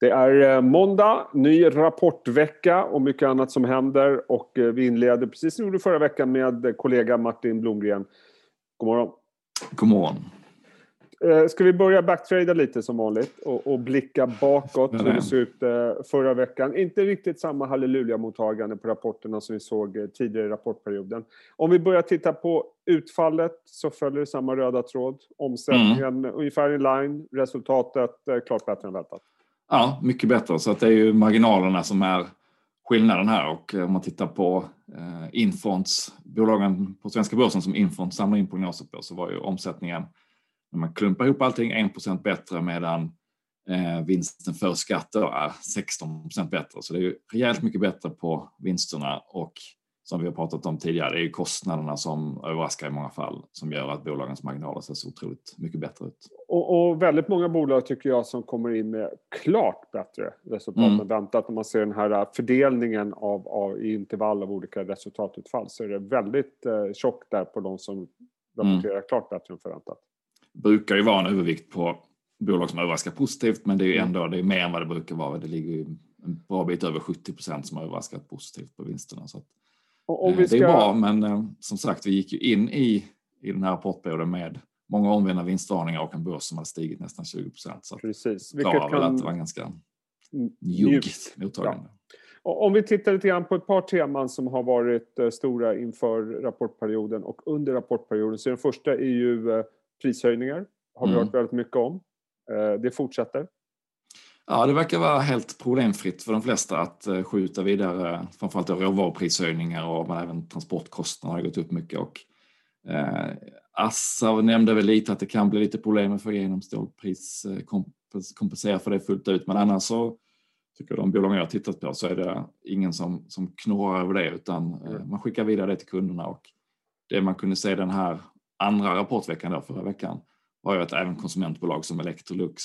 Det är eh, måndag, ny rapportvecka och mycket annat som händer. Och eh, vi inleder, precis som vi gjorde förra veckan, med kollega Martin Blomgren. God morgon. God morgon. Eh, ska vi börja backtrada lite som vanligt och, och blicka bakåt hur det såg ut förra veckan. Inte riktigt samma halleluja-mottagande på rapporterna som vi såg tidigare i rapportperioden. Om vi börjar titta på utfallet så följer det samma röda tråd. Omsättningen mm. ungefär in line, resultatet klart bättre än väntat. Ja, mycket bättre. Så att det är ju marginalerna som är skillnaden här och eh, om man tittar på eh, Infonds, bolagen på svenska börsen som Infront samlar in prognoser på så var ju omsättningen när man klumpar ihop allting 1% bättre medan eh, vinsten för skatter är 16% bättre. Så det är ju rejält mycket bättre på vinsterna och som vi har pratat om tidigare, det är ju kostnaderna som överraskar i många fall som gör att bolagens marginaler ser så otroligt mycket bättre ut. Och, och väldigt många bolag tycker jag som kommer in med klart bättre resultat mm. än väntat. När man ser den här fördelningen av, av, i intervall av olika resultatutfall så är det väldigt eh, tjockt där på de som rapporterar mm. klart bättre än förväntat. Brukar ju vara en övervikt på bolag som överraskar positivt men det är ju mm. ändå det är mer än vad det brukar vara. Det ligger ju en bra bit över 70 procent som har överraskat positivt på vinsterna. Så att, Ska... Eh, det är bra, men eh, som sagt, vi gick ju in i, i den här rapportperioden med många omvända vinstvarningar och en börs som hade stigit nästan 20 procent. Så Precis. Vilket kan... väl att det var ganska njuggt mottagande. Ja. Om vi tittar lite grann på ett par teman som har varit eh, stora inför rapportperioden och under rapportperioden. Så den första är ju prishöjningar. Har vi mm. hört väldigt mycket om. Det fortsätter. Ja, det verkar vara helt problemfritt för de flesta att eh, skjuta vidare framförallt råvaruprishöjningar och men även transportkostnader har gått upp mycket. Och, eh, Assa nämnde väl lite att det kan bli lite problem med att få igenom stålpris, kompensera för det fullt ut. Men annars så tycker jag de bolag jag tittat på så är det ingen som, som knorrar över det utan eh, man skickar vidare det till kunderna. Och det man kunde se den här andra rapportveckan då, förra veckan var ju att även konsumentbolag som Electrolux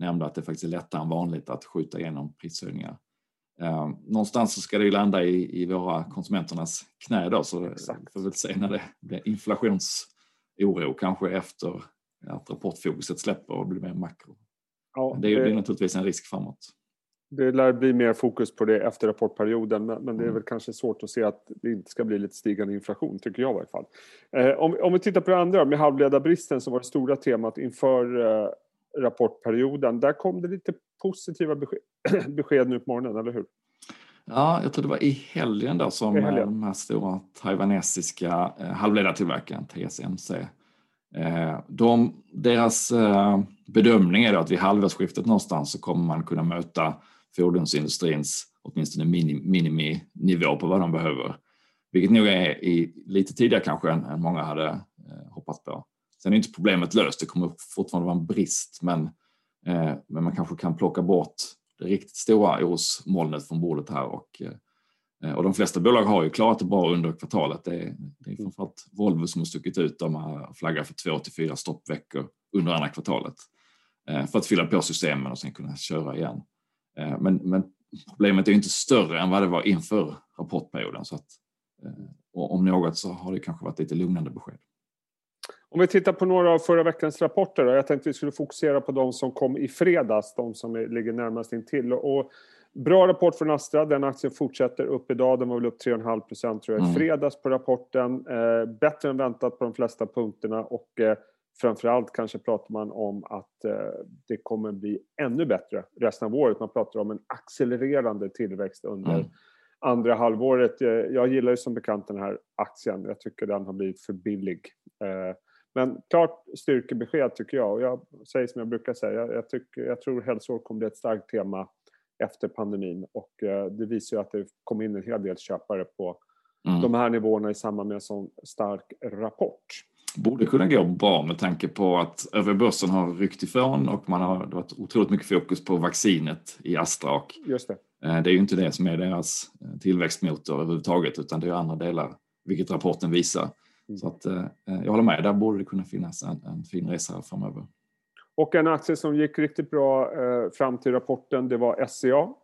nämnde att det faktiskt är lättare än vanligt att skjuta igenom prishöjningar. Eh, någonstans så ska det ju landa i, i våra konsumenternas knä då så Exakt. får väl se när det blir inflationsoro kanske efter att rapportfokuset släpper och blir mer makro. Ja, det, det är naturligtvis en risk framåt. Det lär bli mer fokus på det efter rapportperioden men det är mm. väl kanske svårt att se att det inte ska bli lite stigande inflation, tycker jag i alla fall. Eh, om, om vi tittar på det andra, med halvledarbristen som var det stora temat inför eh, rapportperioden. Där kom det lite positiva besked, besked nu på morgonen, eller hur? Ja, jag tror det var i helgen där som helgen. de här stora taiwanesiska eh, halvledartillverkaren TSMC eh, de, deras eh, bedömning är att vid halvårsskiftet någonstans så kommer man kunna möta fordonsindustrins åtminstone miniminivå på vad de behöver. Vilket nog är i, lite tidigare kanske än, än många hade eh, hoppats på. Sen är inte problemet löst, det kommer fortfarande vara en brist men, eh, men man kanske kan plocka bort det riktigt stora orosmolnet från bordet här och, eh, och de flesta bolag har ju klarat det bra under kvartalet. Det är, det är framförallt Volvo som har stuckit ut, de har flaggat för två till fyra stoppveckor under andra kvartalet eh, för att fylla på systemen och sen kunna köra igen. Eh, men, men problemet är inte större än vad det var inför rapportperioden så att eh, och om något så har det kanske varit lite lugnande besked. Om vi tittar på några av förra veckans rapporter. Då. Jag tänkte vi skulle fokusera på de som kom i fredags, de som ligger närmast intill. Och bra rapport från Astra. Den aktien fortsätter upp idag. Den var väl upp 3,5 procent tror jag i mm. fredags på rapporten. Eh, bättre än väntat på de flesta punkterna och eh, framförallt kanske pratar man om att eh, det kommer bli ännu bättre resten av året. Man pratar om en accelererande tillväxt under mm. andra halvåret. Eh, jag gillar ju som bekant den här aktien. Jag tycker den har blivit för billig. Eh, men klart styrkebesked tycker jag. Och jag säger som jag brukar säga, jag, tycker, jag tror hälsovård kommer bli ett starkt tema efter pandemin. Och eh, det visar ju att det kom in en hel del köpare på mm. de här nivåerna i samband med en sån stark rapport. Borde kunna gå bra med tanke på att övriga börsen har ryckt ifrån och man har det varit otroligt mycket fokus på vaccinet i Astra. Och Just det. Eh, det är ju inte det som är deras eh, tillväxtmotor överhuvudtaget utan det är andra delar, vilket rapporten visar. Så att, eh, jag håller med, där borde det kunna finnas en, en fin resa framöver. Och en aktie som gick riktigt bra eh, fram till rapporten, det var SCA.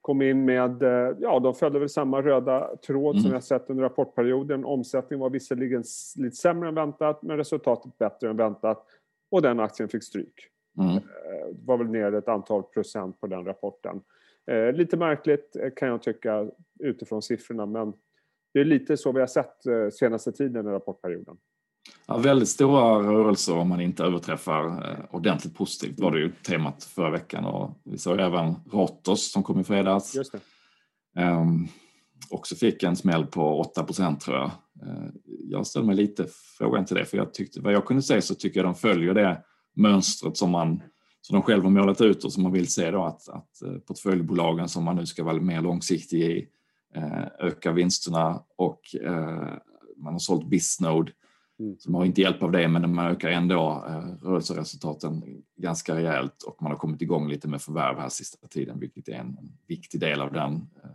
Kom in med, eh, ja de följde väl samma röda tråd mm. som jag sett under rapportperioden. Omsättningen var visserligen lite sämre än väntat, men resultatet bättre än väntat. Och den aktien fick stryk. Mm. var väl ner ett antal procent på den rapporten. Lite märkligt kan jag tycka utifrån siffrorna men det är lite så vi har sett senaste tiden i rapportperioden. Ja, väldigt stora rörelser om man inte överträffar eh, ordentligt positivt var det ju temat förra veckan och vi såg även Ratos som kom i fredags. Just. Um, också fick en smäll på 8 procent tror jag. Uh, jag ställer mig lite frågan till det för jag tyckte, vad jag kunde se så tycker jag de följer det mönstret som man som de själva målat ut och som man vill se då att, att portföljbolagen som man nu ska vara mer långsiktig i uh, ökar vinsterna och man har sålt Bisnode Mm. Så de har inte hjälp av det, men de ökar ändå eh, rörelseresultaten ganska rejält och man har kommit igång lite med förvärv här sista tiden, vilket är en viktig del av den eh,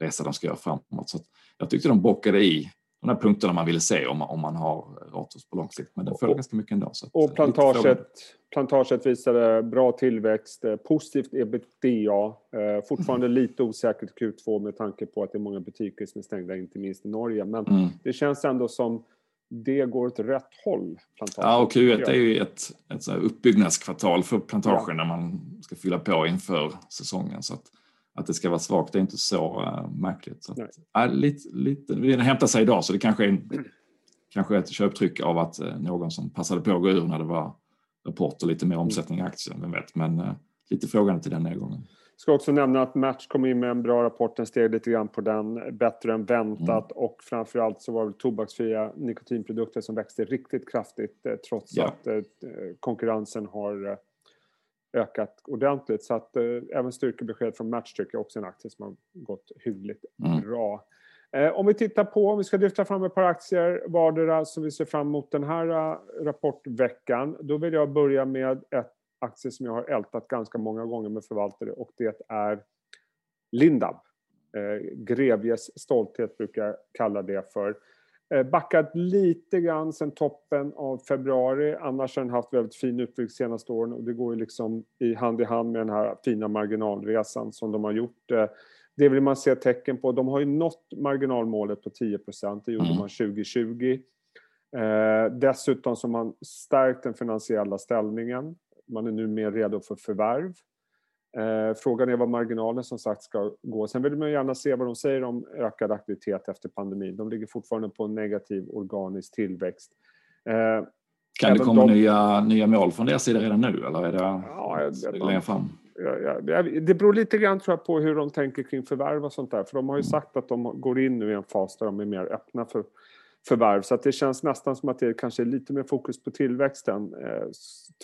resa de ska göra framåt. Så jag tyckte de bockade i de här punkterna man ville se om, om man har Ratos på lång sikt, men den föll ganska mycket ändå. Så och plantaget, plantaget visade bra tillväxt, eh, positivt ebitda, fortfarande mm. lite osäkert Q2 med tanke på att det är många butiker som är stängda, inte minst i Norge, men mm. det känns ändå som det går åt rätt håll. Plantagen. Ja, och Q1 är ju ett, ett så uppbyggnadskvartal för plantagen ja. när man ska fylla på inför säsongen. Så att, att det ska vara svagt är inte så uh, märkligt. Så att, äh, lite, lite, det hämtar sig idag så det kanske är, en, kanske ett köptryck av att uh, någon som passade på att gå ur när det var rapport och lite mer omsättning i aktien, vem vet. Men uh, lite frågande till den nedgången. Ska också nämna att Match kom in med en bra rapport, den steg lite grann på den, bättre än väntat mm. och framförallt så var det tobaksfria nikotinprodukter som växte riktigt kraftigt trots ja. att konkurrensen har ökat ordentligt. Så att även styrkebesked från Match tycker jag också är en aktie som har gått hyggligt mm. bra. Om vi tittar på, om vi ska lyfta fram ett par aktier vardera som vi ser fram emot den här rapportveckan, då vill jag börja med ett aktie som jag har ältat ganska många gånger med förvaltare och det är Lindab. Eh, Grevjes stolthet brukar jag kalla det för. Eh, backat lite grann sen toppen av februari. Annars har den haft väldigt fin utveckling senaste åren och det går ju liksom i hand i hand med den här fina marginalresan som de har gjort. Eh, det vill man se tecken på. De har ju nått marginalmålet på 10 Det gjorde mm. man 2020. Eh, dessutom så har man stärkt den finansiella ställningen man är nu mer redo för förvärv. Eh, frågan är vad marginalen som sagt ska gå. Sen vill man gärna se vad de säger om ökad aktivitet efter pandemin. De ligger fortfarande på en negativ organisk tillväxt. Eh, kan det komma de... nya, nya mål från deras sida redan nu eller är det ja, längre fram? Det beror lite grann tror jag, på hur de tänker kring förvärv och sånt där. För de har ju mm. sagt att de går in nu i en fas där de är mer öppna för förvärv. Så det känns nästan som att det kanske är lite mer fokus på tillväxten, eh,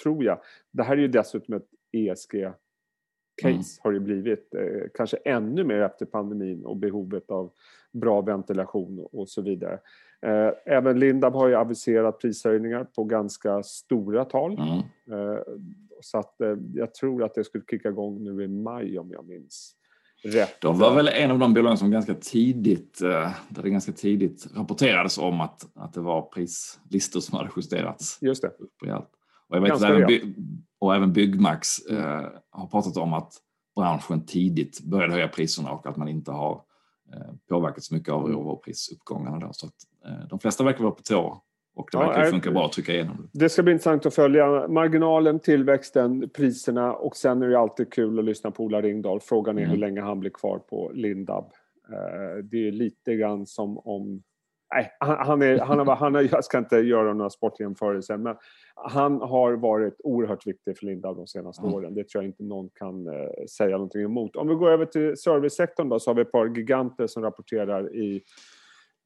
tror jag. Det här är ju dessutom ett ESG-case, mm. har det blivit. Eh, kanske ännu mer efter pandemin och behovet av bra ventilation och så vidare. Eh, även Lindab har ju aviserat prishöjningar på ganska stora tal. Mm. Eh, så att jag tror att det skulle kicka igång nu i maj om jag minns rätt. De var väl en av de bolagen som ganska tidigt, där det ganska tidigt rapporterades om att, att det var prislistor som hade justerats. Just det. Och, jag vet även, by, och även Byggmax eh, har pratat om att branschen tidigt började höja priserna och att man inte har eh, påverkats mycket av råvaruprisuppgångarna. Då. Så att, eh, de flesta verkar vara på tå och det verkar ja, funka bra att trycka igenom det. Det ska bli intressant att följa marginalen, tillväxten, priserna och sen är det alltid kul att lyssna på Ola Ringdahl. Frågan är mm. hur länge han blir kvar på Lindab. Eh, det är lite grann som om... Nej, han, är, han, har, han har, jag ska inte göra några sportjämförelser, men han har varit oerhört viktig för Lindab de senaste mm. åren. Det tror jag inte någon kan uh, säga någonting emot. Om vi går över till servicesektorn då, så har vi ett par giganter som rapporterar i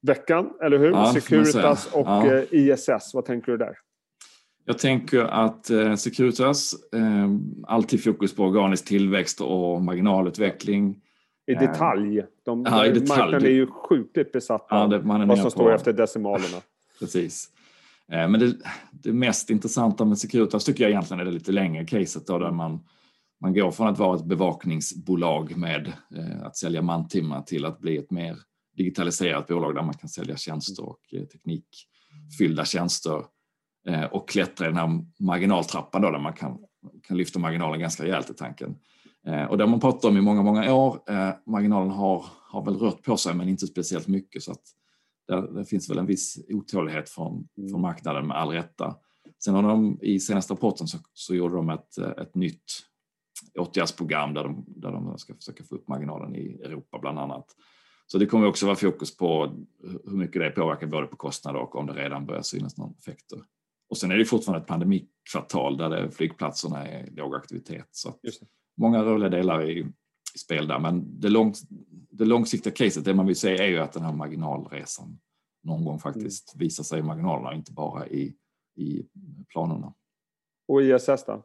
veckan, eller hur? Ja, Securitas och ja. Eh, ISS, vad tänker du där? Jag tänker att eh, Securitas, eh, alltid fokus på organisk tillväxt och marginalutveckling. I detalj. De, ja, i detalj. Marknaden är ju sjukligt besatt av ja, vad som står efter decimalerna. Precis. Men det, det, mest intressanta med Securitas tycker jag egentligen är det lite längre caset då, där man, man går från att vara ett bevakningsbolag med eh, att sälja mantimmar till att bli ett mer digitaliserat bolag där man kan sälja tjänster och eh, teknikfyllda tjänster eh, och klättra i den här marginaltrappan då, där man kan, kan lyfta marginalen ganska rejält i tanken. Eh, och det har man pratat om i många, många år. Marginalen har, har väl rört på sig men inte speciellt mycket så att det, det finns väl en viss otålighet från, mm. från marknaden med all rätta. Sen har de i senaste rapporten så, så gjorde de ett, ett nytt åtgärdsprogram där de, där de ska försöka få upp marginalen i Europa bland annat. Så det kommer också vara fokus på hur mycket det påverkar både på kostnader och om det redan börjar synas någon effekter. Och sen är det fortfarande ett pandemikvartal där det, flygplatserna är låg aktivitet. Så många rörliga delar i, i spel där. Men det, lång, det långsiktiga caset, det man vill se är ju att den här marginalresan någon gång faktiskt mm. visar sig i marginalerna, inte bara i, i planerna. Och ISS då?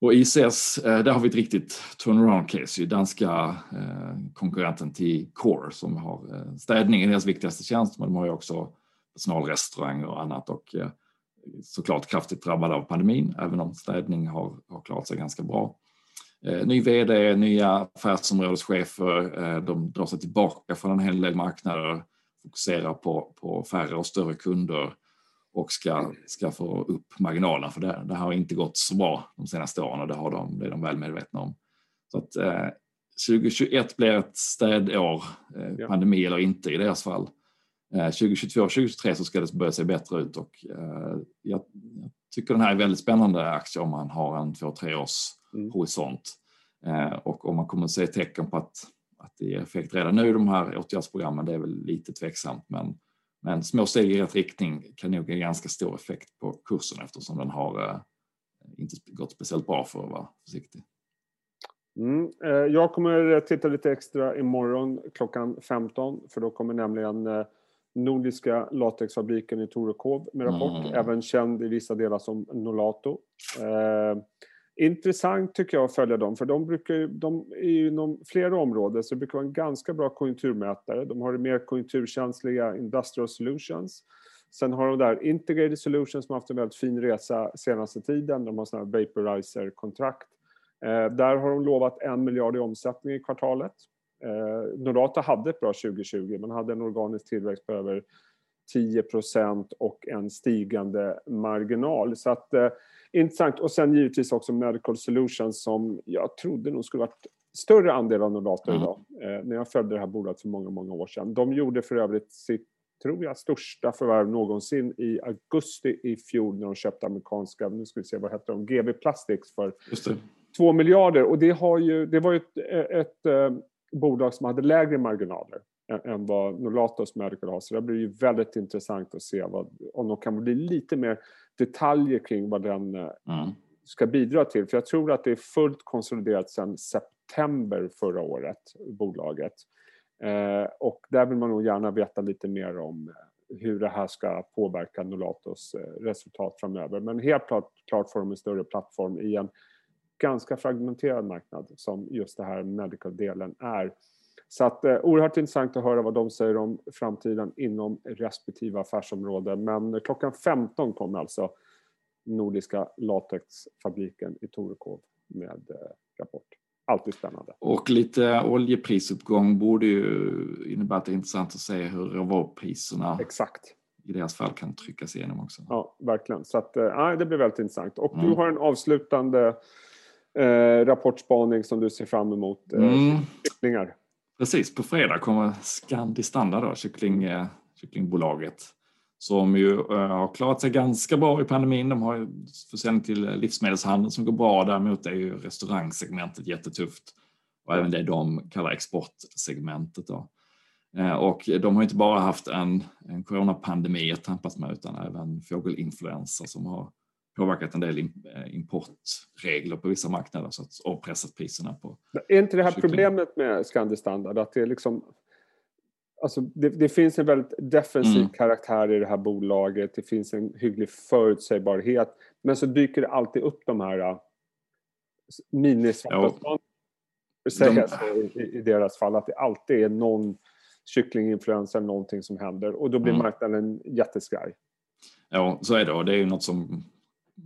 Och ICS, eh, där har vi ett riktigt turnaround-case, danska eh, konkurrenten till Core som har eh, städning i deras viktigaste tjänst, men de har ju också personalrestauranger och annat och såklart kraftigt drabbade av pandemin, även om städning har, har klarat sig ganska bra. Ny vd, nya affärsområdeschefer, de drar sig tillbaka från en hel del marknader, fokuserar på, på färre och större kunder och ska, ska få upp marginalerna för det. Det har inte gått så bra de senaste åren och det, har de, det är de väl medvetna om. Så att, eh, 2021 blir ett städår, eh, ja. pandemi eller inte i deras fall. Eh, 2022 2023 så ska det börja se bättre ut och eh, jag, jag, tycker den här är väldigt spännande aktie om man har en två, tre års mm. horisont. Eh, och om man kommer att se tecken på att, att det ger effekt redan nu, de här åtgärdsprogrammen, det är väl lite tveksamt men men små steg i rätt riktning kan nog ge ganska stor effekt på kursen eftersom den har eh, inte gått speciellt bra för att vara försiktig. Mm. Eh, jag kommer titta lite extra imorgon klockan 15 för då kommer nämligen Nordiska latexfabriken i Torekov med rapport, mm. även känd i vissa delar som Nolato intressant tycker jag att följa dem, för de, brukar, ju, de är ju inom flera områden så det brukar vara en ganska bra konjunkturmätare. De har det mer konjunkturkänsliga Industrial Solutions. Sen har de där Integrated Solutions som har haft en väldigt fin resa senaste tiden. De har sådana här vaporizer-kontrakt. Eh, där har de lovat en miljard i omsättning i kvartalet. Eh, Norata hade ett bra 2020. Man hade en organisk tillväxt på över 10% och en stigande marginal. Så att eh, intressant. Och sen givetvis också Medical Solutions som jag trodde nog skulle varit större andel av Nordata mm. idag. Eh, när jag följde det här bolaget för många, många år sedan. De gjorde för övrigt sitt, tror jag, största förvärv någonsin i augusti i fjol när de köpte amerikanska, nu ska vi se, vad hette de, GB Plastics för 2 miljarder. Och det, har ju, det var ju ett, ett, ett eh, bolag som hade lägre marginaler än vad Nolatos Medical har. Så det blir ju väldigt intressant att se vad, om de kan bli lite mer detaljer kring vad den eh, mm. ska bidra till. För jag tror att det är fullt konsoliderat sedan september förra året, bolaget. Eh, och där vill man nog gärna veta lite mer om eh, hur det här ska påverka Nolatos eh, resultat framöver. Men helt klart, klart får de en större plattform i en ganska fragmenterad marknad som just det här medical-delen är. Så att, eh, oerhört intressant att höra vad de säger om framtiden inom respektive affärsområde. Men klockan 15 kommer alltså Nordiska latexfabriken i Torekov med eh, rapport. Alltid spännande. Och lite oljeprisuppgång borde ju innebära att det är intressant att se hur råvarupriserna Exakt. i deras fall kan tryckas igenom också. Ja, verkligen. Så att, äh, det blir väldigt intressant. Och mm. du har en avslutande eh, rapportspaning som du ser fram emot. Eh, mm. Precis, på fredag kommer Scandi Standard, då, kyckling, eh, kycklingbolaget, som ju eh, har klarat sig ganska bra i pandemin. De har ju försäljning till eh, livsmedelshandeln som går bra. Däremot är ju restaurangsegmentet jättetufft och även det de kallar exportsegmentet. Då. Och de har inte bara haft en, en coronapandemi att tampas med utan även fågelinfluensa som har påverkat en del eh, importregler på vissa marknader så att, och pressat priserna på Är inte det här kyckling. problemet med Scandi Standard att det är liksom Alltså det, det finns en väldigt defensiv mm. karaktär i det här bolaget. Det finns en hygglig förutsägbarhet. Men så dyker det alltid upp de här uh, minisvarta de... i, i deras fall. Att det alltid är någon kycklinginfluensa eller någonting som händer. Och då blir mm. marknaden jätteskraj. Ja, så är det. Och det är ju något som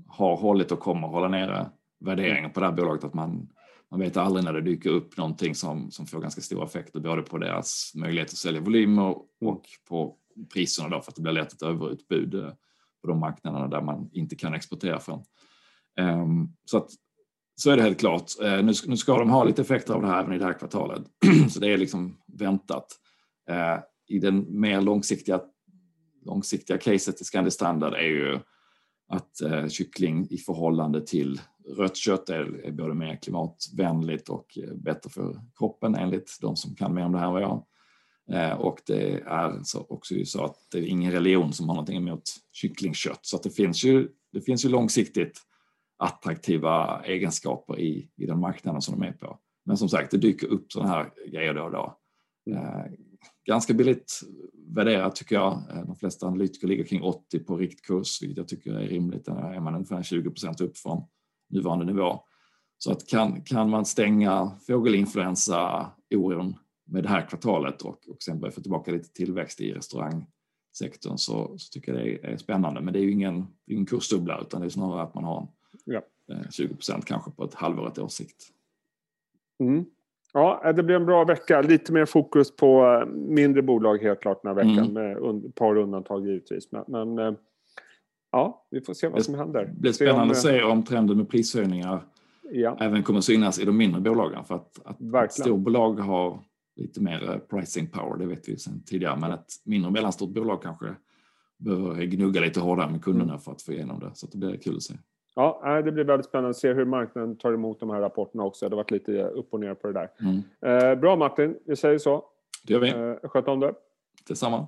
har hållit och kommer hålla nere värderingen på det här bolaget. Att man, man vet aldrig när det dyker upp någonting som, som får ganska stora effekter både på deras möjlighet att sälja volymer och på priserna då för att det blir lätt ett överutbud eh, på de marknaderna där man inte kan exportera från. Ehm, så att så är det helt klart. Eh, nu, nu ska de ha lite effekter av det här även i det här kvartalet. så det är liksom väntat. Eh, I den mer långsiktiga, långsiktiga caset i Scandi Standard är ju att eh, kyckling i förhållande till rött kött är, är både mer klimatvänligt och eh, bättre för kroppen enligt de som kan mer om det här än vad jag. Eh, och det är så också så att det är ingen religion som har någonting emot kycklingkött. Så att det finns ju, det finns ju långsiktigt attraktiva egenskaper i, i den marknaden som de är på. Men som sagt, det dyker upp sådana här grejer då och då. Mm. Eh, ganska billigt värderat tycker jag. Eh, de flesta analytiker ligger kring 80 på riktkurs, vilket jag tycker är rimligt. Där är man ungefär 20 procent upp från nuvarande nivå. Så att kan, kan man stänga fågelinfluensa-oron med det här kvartalet och, och sen börja få tillbaka lite tillväxt i restaurangsektorn så, så tycker jag det är, är spännande. Men det är ju ingen, ingen kursdubbla utan det är snarare att man har en, ja. 20 eh, procent kanske på ett halvår, ett års sikt. Mm. Ja, det blir en bra vecka. Lite mer fokus på eh, mindre bolag helt klart den här veckan mm. med ett par undantag givetvis. Men, men, eh, ja, vi får se vad som händer. Det blir spännande att se om trenden med prishöjningar ja. även kommer synas i de mindre bolagen. För att, att, att storbolag har lite mer pricing power, det vet vi sedan tidigare. Men ett mindre och mellanstort bolag kanske behöver gnugga lite hårdare med kunderna mm. för att få igenom det. Så det blir kul att se. Ja, det blir väldigt spännande att se hur marknaden tar emot de här rapporterna också. Det har varit lite upp och ner på det där. Mm. Eh, bra Martin, vi säger så. Det gör vi. Eh, sköt om det. Detsamma.